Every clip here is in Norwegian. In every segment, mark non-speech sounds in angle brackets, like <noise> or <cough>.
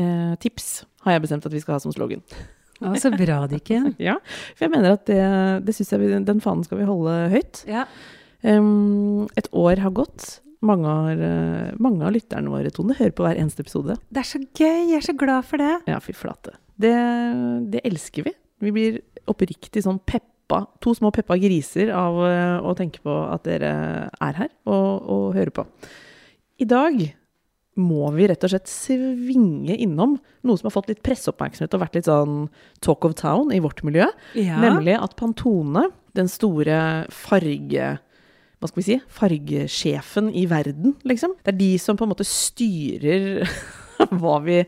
eh, tips, har jeg bestemt at vi skal ha som slogan. Å, så bra, Dikken. <laughs> Ja, for jeg mener at det, det syns jeg vi, den fanen skal vi holde høyt. Ja. Um, et år har gått. Mange, har, eh, mange av lytterne våre, Tone, hører på hver eneste episode. Det er så gøy. Jeg er så glad for det. Ja, fy flate. Det, det elsker vi. Vi blir oppriktig sånn peppa, to små peppa griser av eh, å tenke på at dere er her og, og hører på. I dag må vi rett og slett svinge innom noe som har fått litt presseoppmerksomhet og vært litt sånn talk of town i vårt miljø. Ja. Nemlig at Pantone, den store farge... Hva skal vi si? Fargesjefen i verden, liksom. Det er de som på en måte styrer <laughs> hva vi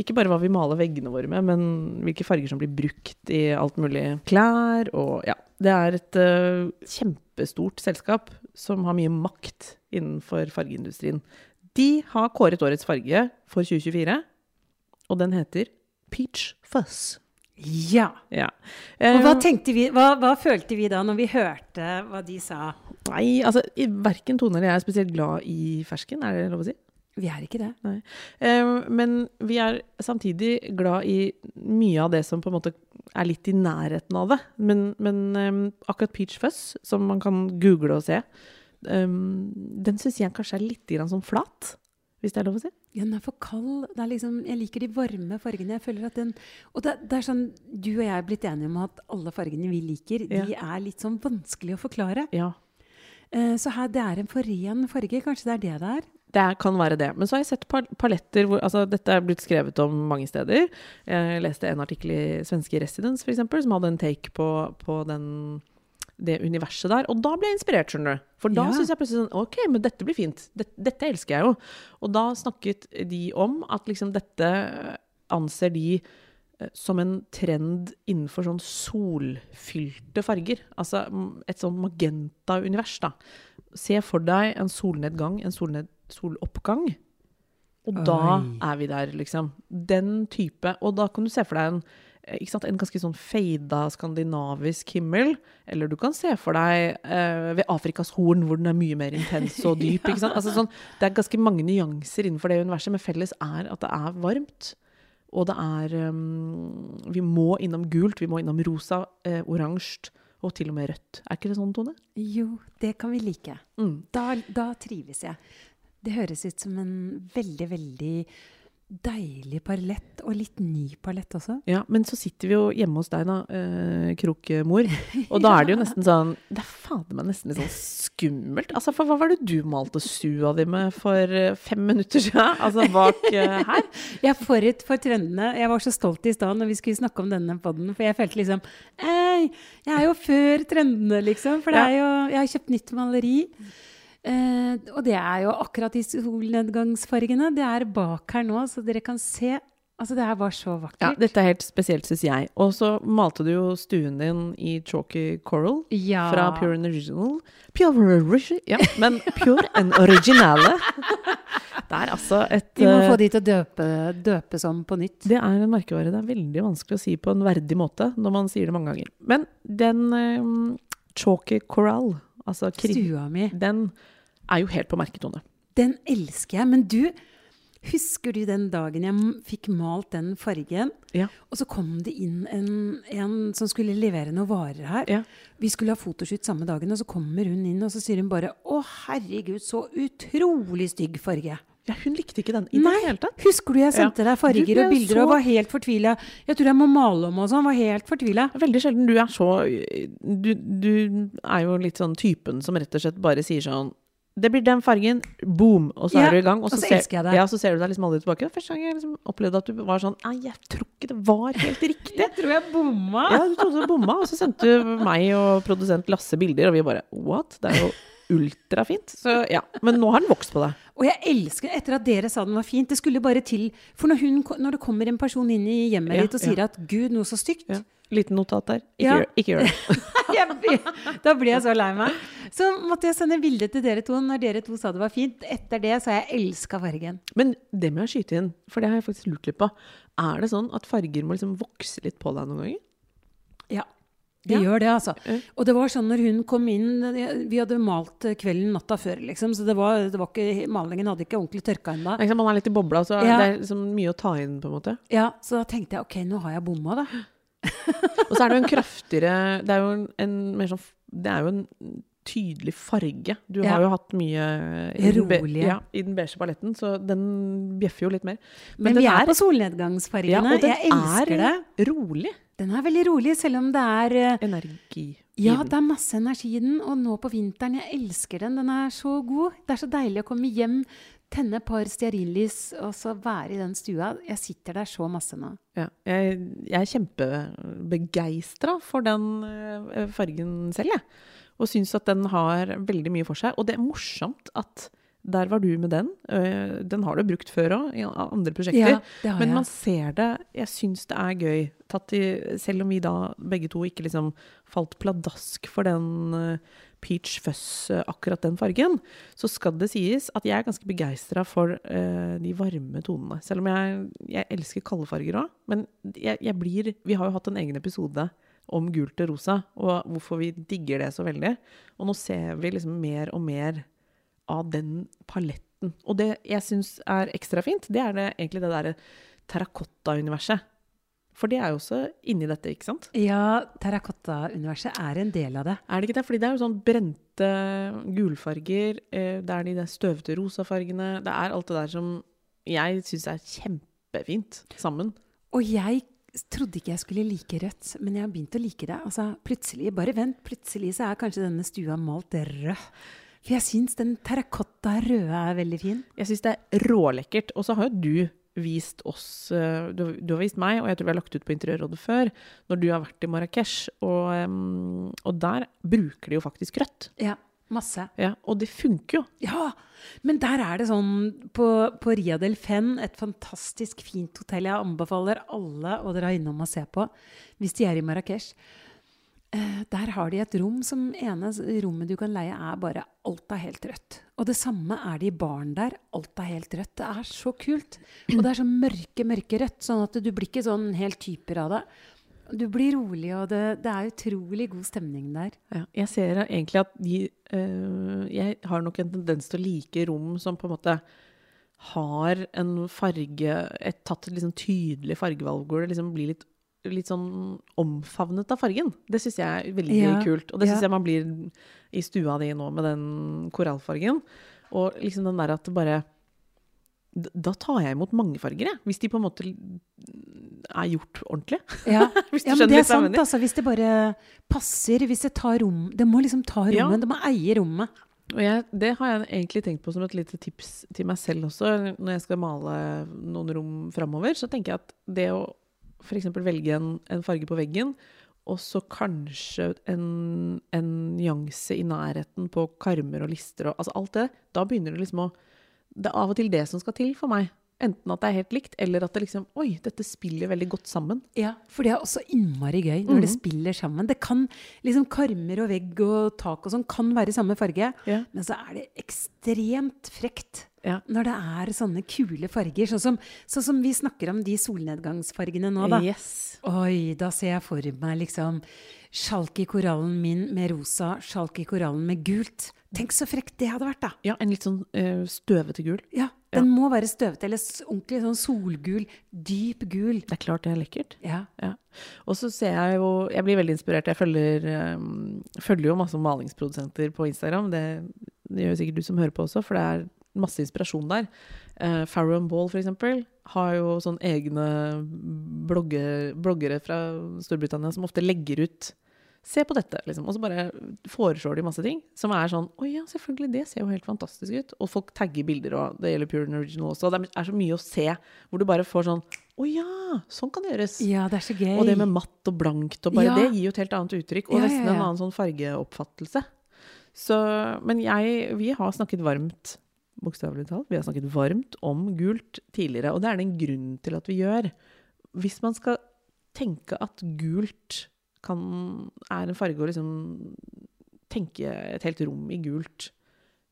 Ikke bare hva vi maler veggene våre med, men hvilke farger som blir brukt i alt mulig klær og Ja. Det er et uh, kjempestort selskap som har mye makt innenfor fargeindustrien. De har kåret årets farge for 2024, og den heter Peach Fuzz. Ja. Ja. Og hva Eh, vi, hva, hva følte vi da når vi hørte hva de sa? Nei, altså i- verken Tone eller jeg er spesielt glad i fersken, er det lov å si? Vi er ikke det. Nei. Eh, men vi er samtidig glad i mye av det som på en måte er litt i nærheten av det. Men, men eh, akkurat Peach Fuzz, som man kan google og se, eh, den syns jeg kanskje er litt sånn flat, hvis det er lov å si. Ja, den er for kald. Det er liksom, jeg liker de varme fargene. Jeg føler at den, og det, det er sånn, Du og jeg er blitt enige om at alle fargene vi liker, de er litt sånn vanskelig å forklare. Ja, Uh, så her, det er en for ren farge. Kanskje det er det det er? Det kan være det. Men så har jeg sett pal- paletter hvor altså Dette er blitt skrevet om mange steder. Jeg leste en artikkel i svenske Residence, for eksempel, som hadde en take på, på den, det universet der. Og da ble jeg inspirert, skjønner du. For da Ja. syns jeg plutselig sånn OK, men dette blir fint. Dette, dette elsker jeg jo. Og da snakket de om at liksom dette anser de eh, som en trend innenfor sånn solfylte farger. Altså et sånn magenta-univers, da. Se for deg en solnedgang, en solned, soloppgang. Og da Oi. er vi der, liksom. Den type. Og da kan du se for deg en, eh, en ganske sånn feida skandinavisk himmel. Eller du kan se for deg eh, ved Afrikas horn, hvor den er mye mer intens og <laughs> dyp. Altså sånn, det er ganske mange nyanser innenfor det universet, men felles er at det er varmt. Og det er um, Vi må innom gult, vi må innom rosa, eh, oransje og til og med rødt. Er ikke det sånn, Tone? Jo, det kan vi like. Mm. Da, da trives jeg. Det høres ut som en veldig, veldig deilig palett, og litt ny palett også. Ja, men så sitter vi jo hjemme hos deg, da, eh, krokemor. <laughs> Og da er det jo nesten sånn Det er fader meg nesten litt sånn skummelt. Altså, for hva var det du malte sua di med for eh, fem minutter siden? Altså bak eh, her? <laughs> Jeg er forut for trendene. Jeg var så stolt i stad når vi skulle snakke om denne podden, for jeg følte liksom Ei, jeg er jo før trendene, liksom. For det er jo Jeg har kjøpt nytt maleri. Eh, og det er jo akkurat de solnedgangsfargene. Det er bak her nå, så dere kan se. Altså, det her var så vakkert. Ja, dette er helt spesielt, syns jeg. Og så malte du jo stuen din i chalky coral Ja. fra Pure and Original. Pure Original Ja, men Pure and Originale. <laughs> Det er altså et Vi må eh, få de til å døpe, døpes om på nytt. Det er en merkevare det er veldig vanskelig å si på en verdig måte når man sier det mange ganger. Men den um, chalky coral, altså Stua mi. den er jo helt på merketone. Den elsker jeg. Men du, husker du den dagen jeg fikk malt den fargen? Ja. Og så kom det inn en, en som skulle levere noen varer her. Ja. Vi skulle ha fotoshoot samme dagen, og så kommer hun inn, og så sier hun bare 'Å, herregud, så utrolig stygg farge'. Ja, hun likte ikke den i det hele tatt. husker du jeg sendte deg farger og bilder så- og var helt fortvila? Jeg tror jeg må male om og sånn, var helt fortvila. Veldig sjelden du er så du, du er jo litt sånn typen som rett og slett bare sier sånn det blir den fargen, boom, og så Ja, er du i gang. og så ser, elsker jeg det. Ja, så ser du deg liksom aldri tilbake. Første gang jeg liksom opplevde at du var sånn Nei, jeg tror ikke det var helt riktig. <laughs> Jeg tror jeg bomma. Ja, du trodde du bomma, og så sendte du meg og produsent Lasse bilder, og vi bare What? Det er jo ultrafint. Så ja. Men nå har den vokst på deg. Og jeg elsker etter at dere sa den var fint. Det skulle bare til. For når, hun, når det kommer en person inn i hjemmet Ja, ditt og sier ja. at 'gud, noe så stygt', Ja. Liten notat der. Ikke, Ja. gjør, ikke gjør det. <laughs> da blir jeg så lei meg. Så måtte jeg sende bilde til dere to når dere to sa det var fint. Etter det så har jeg elska fargen. Men det må jeg skyte inn, for det har jeg faktisk lurt litt på. Er det sånn at farger må liksom vokse litt på deg noen ganger? Ja. Det Ja. gjør det, altså. Og det var sånn når hun kom inn Vi hadde malt kvelden natta før, liksom. Så det var, det var ikke, malingen hadde ikke ordentlig tørka ennå. Man er litt i bobla, så Ja. det er liksom mye å ta inn, på en måte. Ja, så da tenkte jeg ok, nå har jeg bomma, da. Og så er det jo en kraftigere Det er jo en, en mer sånn Det er jo en tydelig farge. Du Ja. har jo hatt mye i Rolige. Ja, i den beige balletten, så den bjeffer jo litt mer. Men, Men vi er, på solnedgangsfargene. ja, og den jeg elsker det. er rolig. Den er veldig rolig, selv om det er eh, Energi. Ja, det er masse energi i den. Og nå på vinteren, jeg elsker den. Den er så god. Det er så deilig å komme hjem, tenne et par stearinlys og så være i den stua. Jeg sitter der så masse nå. Ja, jeg, jeg er kjempebegeistra for den eh, fargen selv, jeg. Og syns at den har veldig mye for seg. Og det er morsomt at der var du med den. Eh, den har du brukt før òg, i andre prosjekter. Ja, Men man ser det Jeg syns det er gøy. I, selv om vi da begge to ikke liksom falt pladask for den eh, peach fuzz, eh, akkurat den fargen, så skal det sies at jeg er ganske begeistra for uh, de varme tonene. Selv om jeg, jeg elsker kalde farger òg. Men jeg, jeg blir Vi har jo hatt en egen episode om gult og rosa, og hvorfor vi digger det så veldig. Og nå ser vi liksom mer og mer av den paletten. Og det jeg syns er ekstra fint, det er det, egentlig det derre terrakotta-universet. For det er jo også inni dette, ikke sant? Ja, terrakotta-universet er en del av det. Er det ikke det? Fordi det er jo sånn brente gulfarger, eh, det er de der støvete rosafargene, det er alt det der som jeg syns er kjempefint sammen. Og jeg trodde ikke jeg skulle like rødt, men jeg har begynt å like det. Altså, plutselig, bare vent, plutselig så er kanskje denne stua malt rød. For jeg syns den terrakotta røde er veldig fin. Jeg syns det er rålekkert. Og så har jo du vist oss eh, du, har- du har vist meg, og jeg tror vi har lagt ut på Interiørrådet før, når du har vært i Marrakech, og, og der bruker de jo faktisk rødt. Ja, masse. Ja, og det funker jo. Ja, men der er det sånn på, på Ria del Fen, et fantastisk fint hotell jeg anbefaler alle å dra innom og se på hvis de er i Marrakech. Eh, der har de et rom som ene rommet du kan leie er bare alt er helt rødt. Og det samme er det i baren der. Alt er helt rødt. Det er så kult. Og det er så mørke, mørke rødt, sånn at du blir ikke sånn helt typer av det. Du blir rolig, og det, det er utrolig god stemning der. Ja, jeg ser egentlig at de eh, Jeg har nok en tendens til å like rom som på en måte har en farge et, Tatt et liksom tydelig fargevalg hvor det liksom blir litt, litt sånn omfavnet av fargen. Det syns jeg er veldig Ja, kult. Og det syns ja. jeg man blir i stua di nå med den korallfargen. Og liksom den der at det bare Da tar jeg imot mange farger, jeg. Hvis de på en måte er gjort ordentlig. <laughs> Ja, Hvis du ja men det er sant, altså. Hvis det bare passer, hvis det tar rom Det må liksom ta rommet, Ja. det må eie rommet. Og jeg, det har jeg egentlig tenkt på som et lite tips til meg selv også, når jeg skal male noen rom framover. Så tenker jeg at det å f.eks. velge en, en farge på veggen, og så kanskje en, en nyanse i nærheten på karmer og lister og altså alt det, da begynner det liksom å Det er av og til det som skal til for meg. Enten at det er helt likt, eller at det liksom Oi, dette spiller veldig godt sammen. Ja, For det er også innmari gøy når mm. det spiller sammen. Det kan liksom Karmer og vegg og tak og sånn kan være i samme farge, Ja. men så er det ekstremt frekt Ja. når det er sånne kule farger. Sånn som, sånn som vi snakker om de solnedgangsfargene nå, da. Yes. Oi, da ser jeg for meg liksom sjalk i korallen min med rosa, sjalk i korallen med gult. Tenk så frekt det hadde vært, da. Ja, en litt sånn uh, støvete gul. Ja, den må være støvete eller ordentlig sånn solgul, dyp gul. Det er klart det er lekkert. Ja. Ja. Og så ser jeg jo Jeg blir veldig inspirert. Jeg følger, um, følger jo masse malingsprodusenter på Instagram. Det, det gjør sikkert du som hører på også, for det er masse inspirasjon der. Uh, Farrow Ball, for eksempel, har jo sånne egne blogger, bloggere fra Storbritannia som ofte legger ut Se på dette, liksom. Og så bare foreslår de masse ting som er sånn Å ja, selvfølgelig, det ser jo helt fantastisk ut. Og folk tagger bilder, og det gjelder Pure and Original også. Det er så mye å se hvor du bare får sånn Å ja, sånn kan det gjøres. Ja, det er så gøy. Og det med matt og blankt og bare Ja. det gir jo et helt annet uttrykk. Og Ja, nesten en annen sånn fargeoppfattelse. Så Men jeg Vi har snakket varmt, bokstavelig talt, vi har snakket varmt om gult tidligere. Og det er det en grunn til at vi gjør. Hvis man skal tenke at gult kan, er en farge å liksom tenke et helt rom i gult,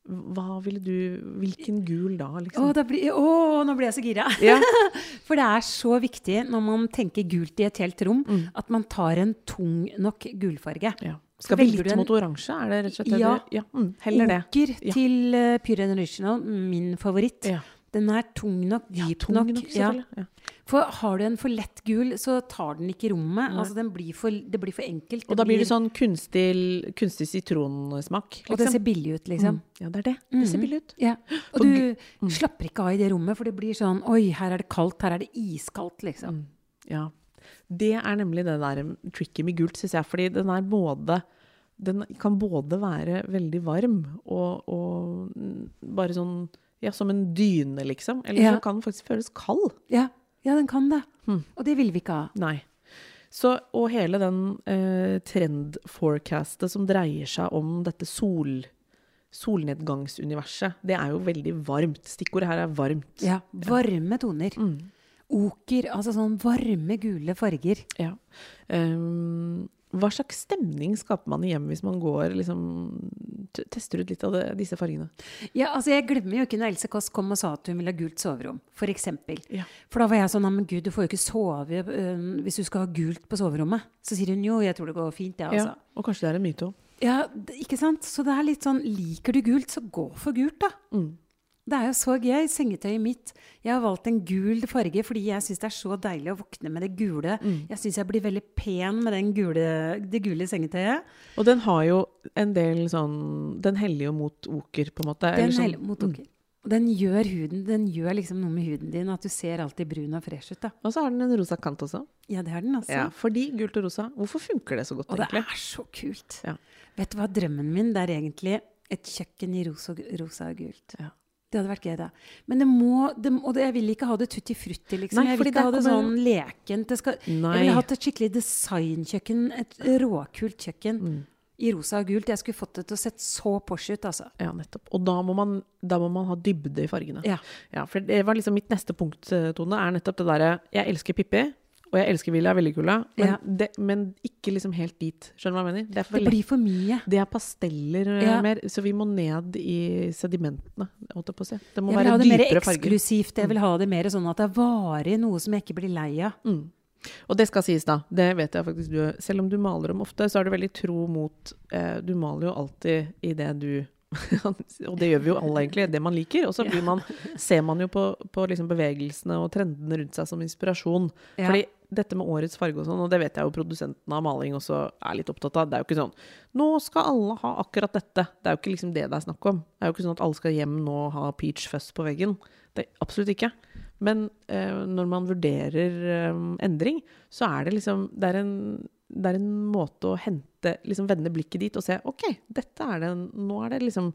hva ville du Hvilken gul da, Å, liksom? da blir, å, nå blir jeg så gira. Ja. <laughs> For det er så viktig når man tenker gult i et helt rom, Mm. at man tar en tung nok gulfarge. ja. Skal vi litt en- mot oransje? Er det rett og slett det Ja. du Ja, mm, heller det. Oker Ja. til uh, Pure and min favoritt. Ja. Den er tung nok, dyp ja, tung nok. nok, ja. For har du en for lett gul, så tar den ikke rommet. Nei. Altså den blir for, det blir for enkelt. Og da blir det sånn kunstig, kunstig sitronsmak. Og det ser billig ut, liksom. Mm. Ja, det er det. Det ser Mhm. billig ut. Ja. <gasps> Og Og du Mm. slapper ikke av i det rommet, for det blir sånn Oi, her er det kaldt, her er det iskaldt, liksom. Mm. Ja. Det er nemlig det der tricky med gult, syns jeg. Fordi den er både Den kan både være veldig varm og, og bare sånn Ja, som en dyne, liksom. Eller Ja. så kan den faktisk føles kald. Ja, ja den kan det. Hmm. Og det vil vi ikke ha. Nei. Så, og hele den eh, trend-forecastet som dreier seg om dette sol, solnedgangsuniverset, det er jo veldig varmt. Stikkordet her er varmt. Ja, Varme toner. Mm. Oker, altså sånn varme, gule farger. Ja. Um, hva slags stemning skaper man i hjemmet hvis man går liksom tester ut litt av det, disse fargene? Ja, altså Jeg glemmer jo ikke når Else Kåss kom og sa at hun ville ha gult soverom, f.eks. Ja. For da var jeg sånn men gud, du får jo ikke sove øh, hvis du skal ha gult på soverommet. Så sier hun jo, jeg tror det går fint, jeg, Ja, altså. og kanskje det er en myte òg. Ja, ikke sant? Så det er litt sånn Liker du gult, så gå for gult, da. Mm. Det er jo så gøy. Sengetøyet mitt. Jeg har valgt en gul farge fordi jeg syns det er så deilig å våkne med det gule. Mm. Jeg syns jeg blir veldig pen med den gule, det gule sengetøyet. Og den har jo en del sånn Den heller jo mot oker, på en måte. Den sånn- heller mot oker. Og den gjør huden Den gjør liksom noe med huden din, at du ser alltid brun og fresh ut. da. Og så har den en rosa kant også. Ja, det har den altså. Ja, fordi gult og rosa. Hvorfor funker det så godt, Og det er så kult. Ja. Vet du hva, drømmen min det er egentlig et kjøkken i rosa, rosa og gult. Ja. Det hadde vært gøy, da. Men det må det, Og det, jeg vil ikke ha det tutti frutti, liksom. Nei, jeg vil ikke ha det sånn lekent. Jeg ville hatt et skikkelig designkjøkken. Et råkult kjøkken Mm. i rosa og gult. Jeg skulle fått det til å se så Porsche ut, altså. Ja, nettopp. Og da må, man, da må man ha dybde i fargene. Ja. Ja, for det var liksom mitt neste punkt, eh, Tone, er nettopp det derre Jeg elsker Pippi, og jeg elsker Villa Vellikula, men, Ja. det, men ikke liksom helt dit. Skjønner du hva jeg mener? Det for Det blir for mye. Det er pasteller eh, Ja. mer, så vi må ned i sedimentene, holdt jeg på å si. Det må være dypere farger. Jeg vil ha det mer farger. eksklusivt. Jeg vil ha det mer sånn at det er varig, noe som jeg ikke blir lei av. Mm. Og det skal sies, da. Det vet jeg faktisk du Selv om du maler dem ofte, så er du veldig tro mot eh, Du maler jo alltid i det du <laughs> Og det gjør vi jo alle, egentlig. Det man liker. Og så blir man, ser man jo på, på liksom bevegelsene og trendene rundt seg som inspirasjon. Ja. Fordi dette med årets farge og sånn, og det vet jeg jo produsenten av maling også er litt opptatt av. Det er jo ikke sånn Nå skal alle ha akkurat dette. Det er jo ikke liksom det det er snakk om. Det er jo ikke sånn at alle skal hjem nå og ha peach fuzz på veggen. Det er absolutt ikke. Men eh, når man vurderer eh, endring, så er det liksom Det er en, det er en måte å hente liksom Vende blikket dit og se OK, dette er det Nå er det liksom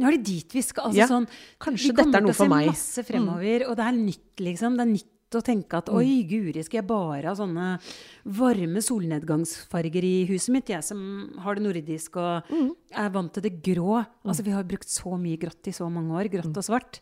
Nå er det dit vi skal. Altså, Ja, sånn, kanskje vi dette er noe for meg. Vi kommer til å. Mm. se masse fremover, og det er nytt, liksom. Det er nytt å tenke at oi, guri, skal jeg bare ha sånne varme solnedgangsfarger i huset mitt? Jeg som har det nordisk og Mm. er vant til det grå. Altså, vi har brukt så mye grått i så mange år. Mm. Grått og svart.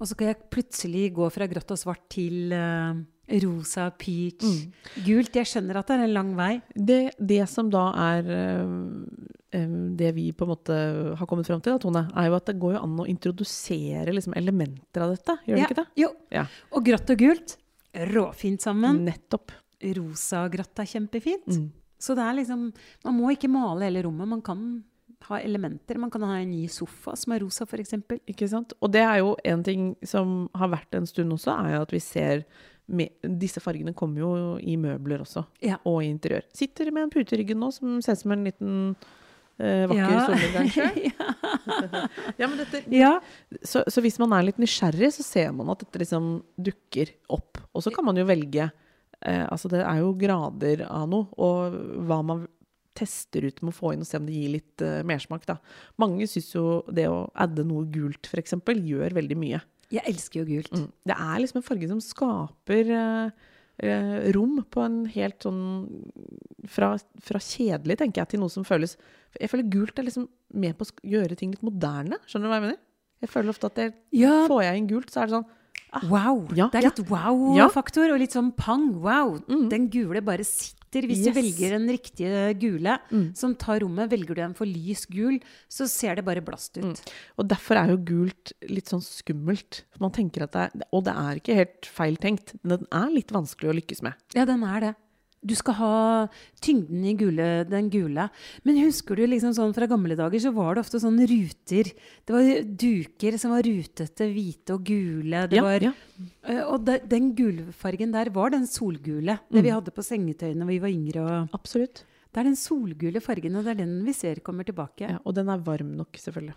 Og så kan jeg plutselig gå fra grått og svart til uh, rosa, peach, Mm. gult. Jeg skjønner at det er en lang vei. Det, det som da er eh, det vi på en måte har kommet fram til, da, Tone, er jo at det går jo an å introdusere liksom elementer av dette. Gjør det Ja, ikke det? Jo. Ja. Og grått og gult, råfint sammen. Nettopp. Rosa og grått er kjempefint. Mm. Så det er liksom Man må ikke male hele rommet. Man kan ha elementer. Man kan ha en ny sofa som er rosa, f.eks. Ikke sant? Og det er jo en ting som har vært en stund også, er jo at vi ser med, Disse fargene kommer jo i møbler også, Ja. og i interiør. Sitter med en pute i ryggen nå som ser ut som en liten eh, vakker Ja. solnedgang <laughs> sjøl. <laughs> ja, men dette, Ja. så, så hvis man er litt nysgjerrig, så ser man at dette liksom dukker opp. Og så kan man jo velge eh, Altså det er jo grader av noe, og hva man tester ut med å få inn og se om det gir litt eh, mersmak, da. Mange syns jo det å adde noe gult, f.eks., gjør veldig mye. Jeg elsker jo gult. Mm. Det er liksom en farge som skaper eh, eh, rom på en helt sånn fra, fra kjedelig, tenker jeg, til noe som føles Jeg føler gult er liksom med på å gjøre ting litt moderne. Skjønner du hva jeg mener? Jeg føler ofte at det, Ja. får jeg inn gult, så er det sånn Wow! Ja, det er litt wow-faktor, og litt sånn pang. Wow! Den gule bare sitter. Hvis Yes. du velger den riktige gule som tar rommet, velger du en for lys gul, så ser det bare blast ut. Og derfor er jo gult litt sånn skummelt. Man tenker at det er, og det er ikke helt feil tenkt. men Den er litt vanskelig å lykkes med. Ja, den er det. Du skal ha tyngden i gule, den gule. Men husker du liksom sånn fra gamle dager, så var det ofte sånne ruter. Det var duker som var rutete, hvite og gule. Det Ja, var, ja. Eh, Og de, den gulfargen der var den solgule. Det vi hadde på sengetøyene da vi var yngre. Og Absolutt. det er den solgule fargen, og det er den vi ser kommer tilbake. Ja, og den er varm nok, selvfølgelig.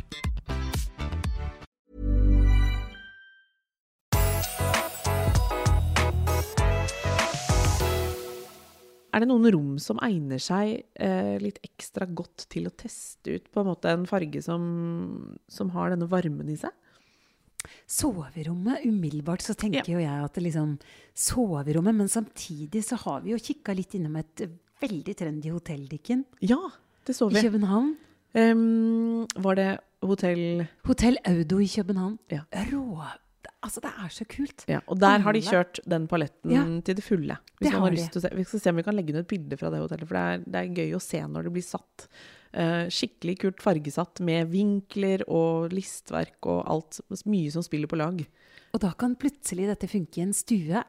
Er det noen rom som egner seg eh, litt ekstra godt til å teste ut på en måte en farge som, som har denne varmen i seg? Soverommet, umiddelbart så tenker Ja. jo jeg at det liksom Soverommet, men samtidig så har vi jo kikka litt innom et veldig trendy hotell, Dikken. Ja, det så I. København. Um, var det hotell Hotell Audo i København. Ja. Rå Altså, det er så kult. Ja, og der har de kjørt den paletten Ja, til det fulle. Det. Vi skal se om vi kan legge ned et bilde fra det hotellet, for det er, det er gøy å se når det blir satt. Uh, skikkelig kult fargesatt med vinkler og listverk og alt. Mye som spiller på lag. Og da kan plutselig dette funke i en stue.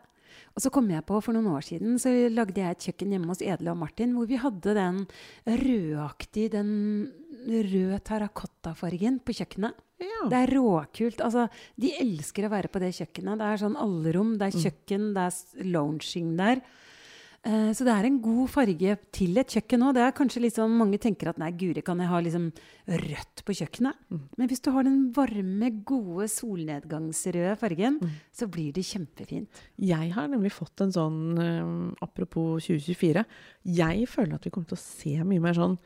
Og så kom jeg på, for noen år siden, så lagde jeg et kjøkken hjemme hos Edle og Martin, hvor vi hadde den rødaktige, den røde terrakottafargen på kjøkkenet. Ja. Det er råkult. Altså, de elsker å være på det kjøkkenet. Det er sånn allerom, det er kjøkken, det er lounging der. Eh, så det er en god farge til et kjøkken òg. Det er kanskje litt sånn mange tenker at nei, guri, kan jeg ha liksom rødt på kjøkkenet? Men hvis du har den varme, gode solnedgangsrøde fargen, så blir det kjempefint. Jeg har nemlig fått en sånn, eh, apropos 2024, jeg føler at vi kommer til å se mye mer sånn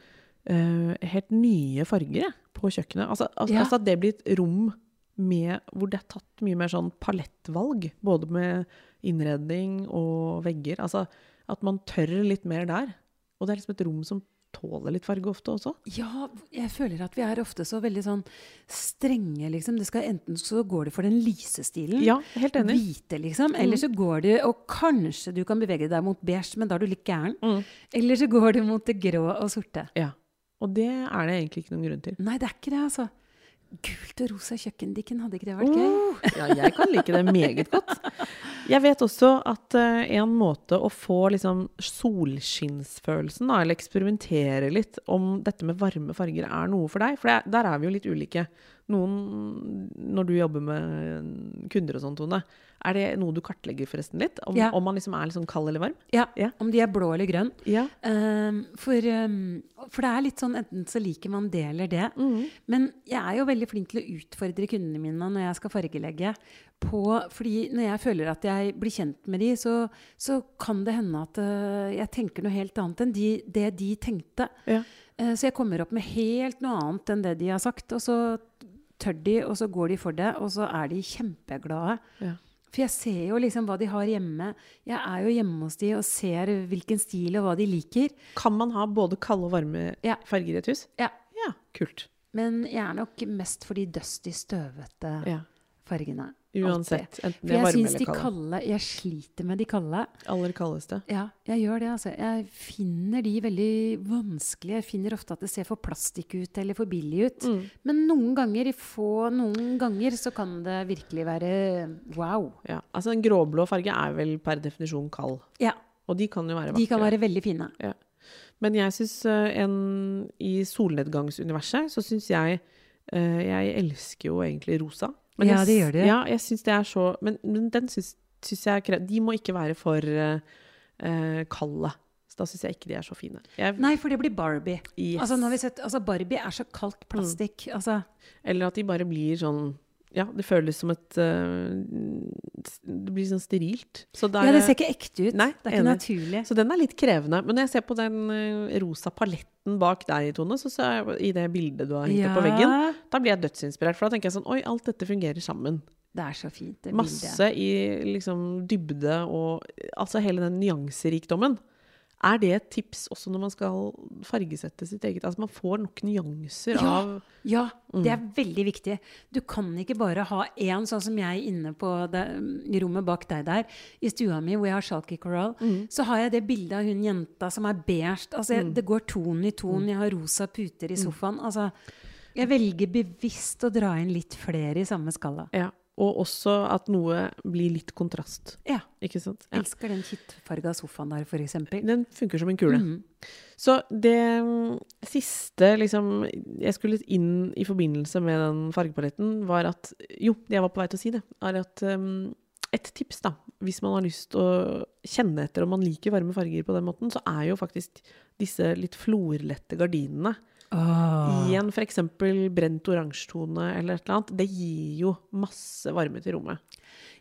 eh, helt nye farger på kjøkkenet. Altså, al Ja. altså at det blir et rom med, hvor det er tatt mye mer sånn palettvalg, både med innredning og vegger. Altså at man tør litt mer der. Og det er liksom et rom som tåler litt farge ofte også. Ja, jeg føler at vi er ofte så veldig sånn strenge, liksom. Det skal, enten så går det for den lyse stilen. Ja, helt enig. Mm. Hvite, liksom. Eller så går det, Og kanskje du kan bevege deg mot beige, men da er du litt gæren. Mm. Eller så går det mot det grå og sorte. Ja. Og det er det egentlig ikke noen grunn til. Nei, det er ikke det, altså. Gult og rosa kjøkkendikken, hadde ikke det vært gøy? Oh, ja, jeg kan like det meget godt. Jeg vet også at uh, en måte å få liksom solskinnsfølelsen, da, eller eksperimentere litt om dette med varme farger er noe for deg, for det, der er vi jo litt ulike. Noen, når du jobber med kunder og sånn, Tone, er det noe du kartlegger forresten litt? Om, Ja. om man liksom er sånn kald eller varm? Ja, Ja. Om de er blå eller grønn. Ja. Um, for, um, for det er litt sånn enten så liker man det eller det. Mm. Men jeg er jo veldig flink til å utfordre kundene mine når jeg skal fargelegge. På, fordi når jeg føler at jeg blir kjent med de, så, så kan det hende at uh, jeg tenker noe helt annet enn de, det de tenkte. Ja. Uh, så jeg kommer opp med helt noe annet enn det de har sagt. Og så tør de, og så går de for det, og så er de kjempeglade. Ja. For jeg ser jo liksom hva de har hjemme. Jeg er jo hjemme hos de og ser hvilken stil og hva de liker. Kan man ha både kalde og varme Ja. farger i et hus? Ja. Ja, kult. Men jeg er nok mest for de dusty, støvete Ja. fargene. Uansett. Enten det de er varme syns de eller kalde. kalde Jeg sliter med de kalde. Aller kaldeste. Ja, jeg gjør det, altså. Jeg finner de veldig vanskelige. Jeg finner ofte at det ser for plastikk ut eller for billig ut. Mm. Men noen ganger, i få noen ganger, så kan det virkelig være wow. Ja. Altså, en gråblå farge er vel per definisjon kald. Ja, Og de kan jo være vakre. de kan være veldig fine. Ja. Men jeg syns en I solnedgangsuniverset så syns jeg eh, Jeg elsker jo egentlig rosa. Men Ja, det gjør de. Ja, jeg syns det er så Men, men den syns, syns jeg kre- De må ikke være for eh, kalde. Så da syns jeg ikke de er så fine. Jeg, Nei, for det blir Barbie. Yes. Altså, har vi sett, altså Barbie er så kaldt plastikk. Altså, Eller at de bare blir sånn Ja, det føles som et uh, Det blir sånn sterilt. Så der, ja, det ser ikke ekte ut. Nei, det er ikke enig. naturlig. Så den er litt krevende. Men når jeg ser på den uh, rosa paletten bak deg, Tone, så ser jeg i det bildet du har hengt opp på veggen, da blir jeg dødsinspirert. For da tenker jeg sånn Oi, alt dette fungerer sammen. Det er så fint, det bildet. Masse i liksom dybde og Altså hele den nyanserikdommen. Er det et tips også når man skal fargesette sitt eget? Altså man får nok nyanser Ja. av Ja, det Mm. er veldig viktig. Du kan ikke bare ha én, sånn som jeg inne på det, i rommet bak deg der, i stua mi hvor jeg har Shalky Coral. Mm. Så har jeg det bildet av hun jenta som er beige. Altså, jeg, Det går ton i ton. Mm. Jeg har rosa puter i sofaen. Altså, jeg velger bevisst å dra inn litt flere i samme skala. Ja. Og også at noe blir litt kontrast. Ja. Ikke sant? Ja. Elsker den kittfarga sofaen der, eksempel. Den funker som en kule. Mhm. Så det mm, siste liksom, jeg skulle inn i forbindelse med den fargepaletten, var at Jo, det jeg var på vei til å si det, er at um, et tips, da, hvis man har lyst til å kjenne etter om man liker varme farger på den måten, så er jo faktisk disse litt florlette gardinene Åh. i en f.eks. brent oransjetone eller et eller annet, det gir jo masse varme til rommet.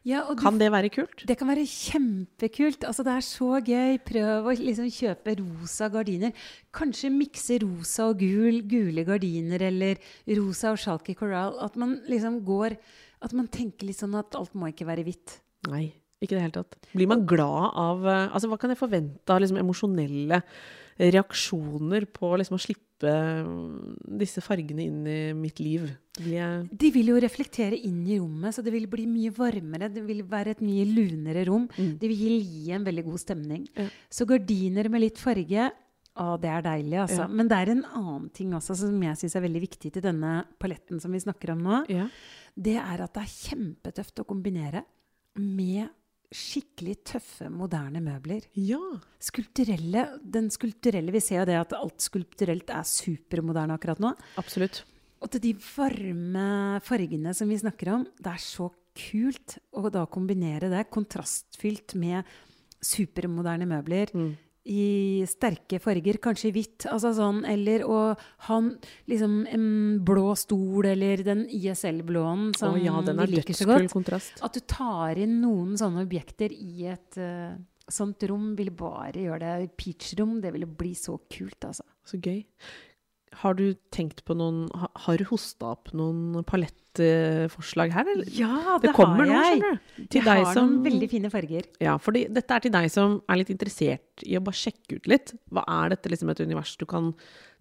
Ja, og du Kan det være kult? Det kan være kjempekult. Altså, det er så gøy. Prøv å liksom kjøpe rosa gardiner. Kanskje mikse rosa og gul, gule gardiner, eller rosa og Shalky Coral. At man liksom går At man tenker litt sånn at alt må ikke være hvitt. Nei, ikke i det hele tatt. Blir man glad av eh, Altså, hva kan jeg forvente av liksom emosjonelle reaksjoner på liksom å slippe mm, disse fargene inn i mitt liv? Jeg De vil jo reflektere inn i rommet, så det vil bli mye varmere. Det vil være et mye lunere rom. Det vil gi en veldig god stemning. Ja. Så gardiner med litt farge å, det er deilig, altså. Ja. Men det er en annen ting også som jeg syns er veldig viktig til denne paletten som vi snakker om nå. Ja. det er at det er kjempetøft å kombinere med skikkelig tøffe, moderne møbler. ja. Skulpturelle, den skulpturelle, Vi ser jo det at alt skulpturelt er supermoderne akkurat nå. Absolutt. Og til de varme fargene som vi snakker om, det er så kult å da kombinere det kontrastfylt med supermoderne møbler Mm. I sterke farger, kanskje hvitt, altså sånn, eller å ha liksom en blå stol, eller den ISL-blåen som oh, ja, den er vi liker så godt. kontrast. At du tar inn noen sånne objekter i et uh, sånt rom, vil bare gjøre det peach-rom. Det ville bli så kult, altså. Så gøy. Har du tenkt på noen Har du hosta opp noen palettforslag her, eller? Ja, Det kommer nå, skjønner du. Til jeg deg har som noen veldig fine farger. Ja, for dette er til deg som er litt interessert i å bare sjekke ut litt. Hva er dette liksom et univers du kan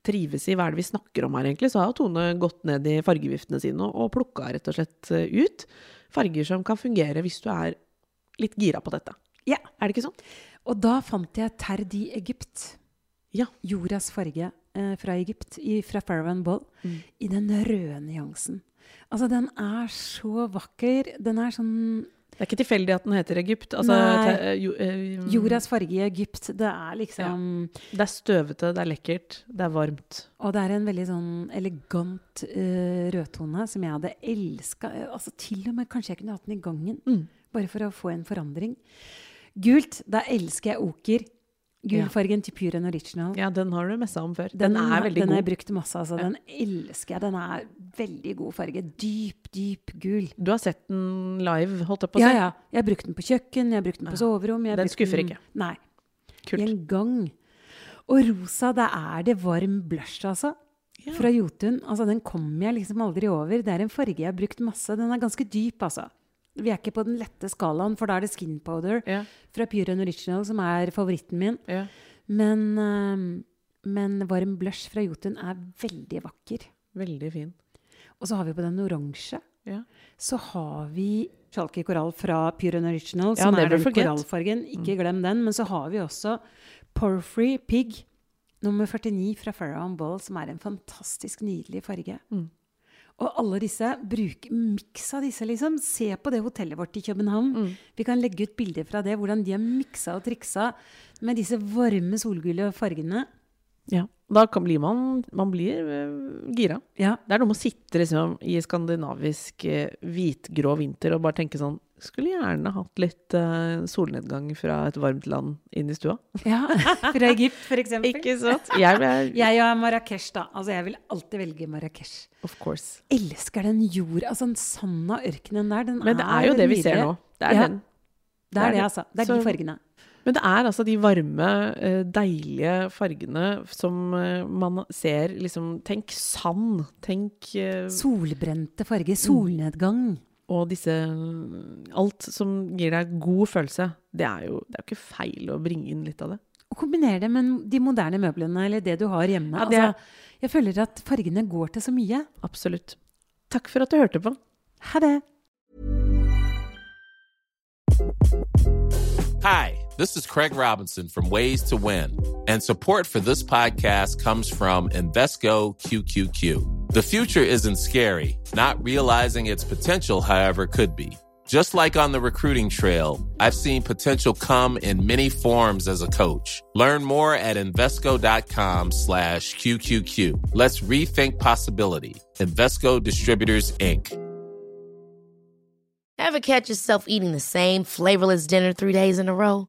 trives i? Hva er det vi snakker om her, egentlig? Så har jo Tone gått ned i fargeviftene sine og, og plukka rett og slett eh, ut farger som kan fungere hvis du er litt gira på dette. Ja. Er det ikke sånn? Og da fant jeg Terdi Egypt. Ja. Jordas farge eh, fra Egypt, i, fra Farrow Ball, Mm. i den røde nyansen. Altså, den er så vakker. Den er sånn Det er ikke tilfeldig at den heter Egypt. Altså, Nei. eh, jo, eh, Jordas farge i Egypt. Det er liksom Det er støvete, det er lekkert, det er varmt. Og det er en veldig sånn elegant uh, rødtone som jeg hadde elska. Altså, til og med kanskje jeg kunne hatt den i gangen, Mm. bare for å få en forandring. Gult, da elsker jeg oker. Gulfargen til Pure Original. Ja, den har du messa om før. Den, er veldig den har jeg god. brukt masse. Altså. Den elsker jeg. Den er veldig god farge. Dyp, dyp gul. Du har sett den live, holdt jeg på å si? Ja, ja. Jeg har brukt den på kjøkken, jeg har brukt den på soverom. Den skuffer den- ikke. Nei. Kult. I en gang. Og rosa, det er det varm blush, altså. Ja. Fra Jotun. Altså, den kommer jeg liksom aldri over. Det er en farge jeg har brukt masse. Den er ganske dyp, altså. Vi er ikke på den lette skalaen, for da er det skin powder yeah. fra Pure and Original som er favoritten min. Yeah. Men, uh, men varm blush fra Jotun er veldig vakker. Veldig fin. Og så har vi på den oransje. Yeah. så har vi Chalky korall fra Pure and Original, Ja, som er den forget. Mm. korallfargen. Ikke glem den. Men så har vi også Porphyry Pig nummer 49 fra Farrow and Ball, som er en fantastisk nydelig farge. Mm. Og alle disse, bruk miks av disse, liksom. Se på det hotellet vårt i København. Mm. Vi kan legge ut bilder fra det, hvordan de har miksa og triksa med disse varme solgule fargene. Ja. Da kan, blir man, man blir uh, gira. Ja. Det er noe med å sitte liksom, i skandinavisk uh, hvitgrå vinter og bare tenke sånn Skulle gjerne hatt litt uh, solnedgang fra et varmt land inn i stua. <laughs> ja. Fra Egypt, eksempel. Ikke sant? Jeg er <laughs> Jeg er Marrakech, da. Altså, jeg vil alltid velge Marrakech. Of course. elsker den jorda, altså den sanda ørkenen der. Den Men det er jo det vi ser nå. Det er Ja, den. Det er det, altså. Det er Så- de fargene. Men det er altså de varme, eh, deilige fargene som eh, man ser liksom Tenk sand. Tenk eh, Solbrente farger. Solnedgang. Og disse Alt som gir deg god følelse. Det er jo det er ikke feil å bringe inn litt av det. Og kombinere det med de moderne møblene, eller det du har hjemme. Ja, det er- altså, jeg føler at fargene går til så mye. Absolutt. Takk for at du hørte på. Ha det! Hi, this is Craig Robinson from Ways to Win, and support for this podcast comes from Invesco QQQ. The future isn't scary, not realizing its potential, however, could be. Just like on the recruiting trail, I've seen potential come in many forms as a coach. Learn more at Invesco.com slash QQQ. Let's rethink possibility. Invesco Distributors, Inc. Ever catch yourself eating the same flavorless dinner three days in a row?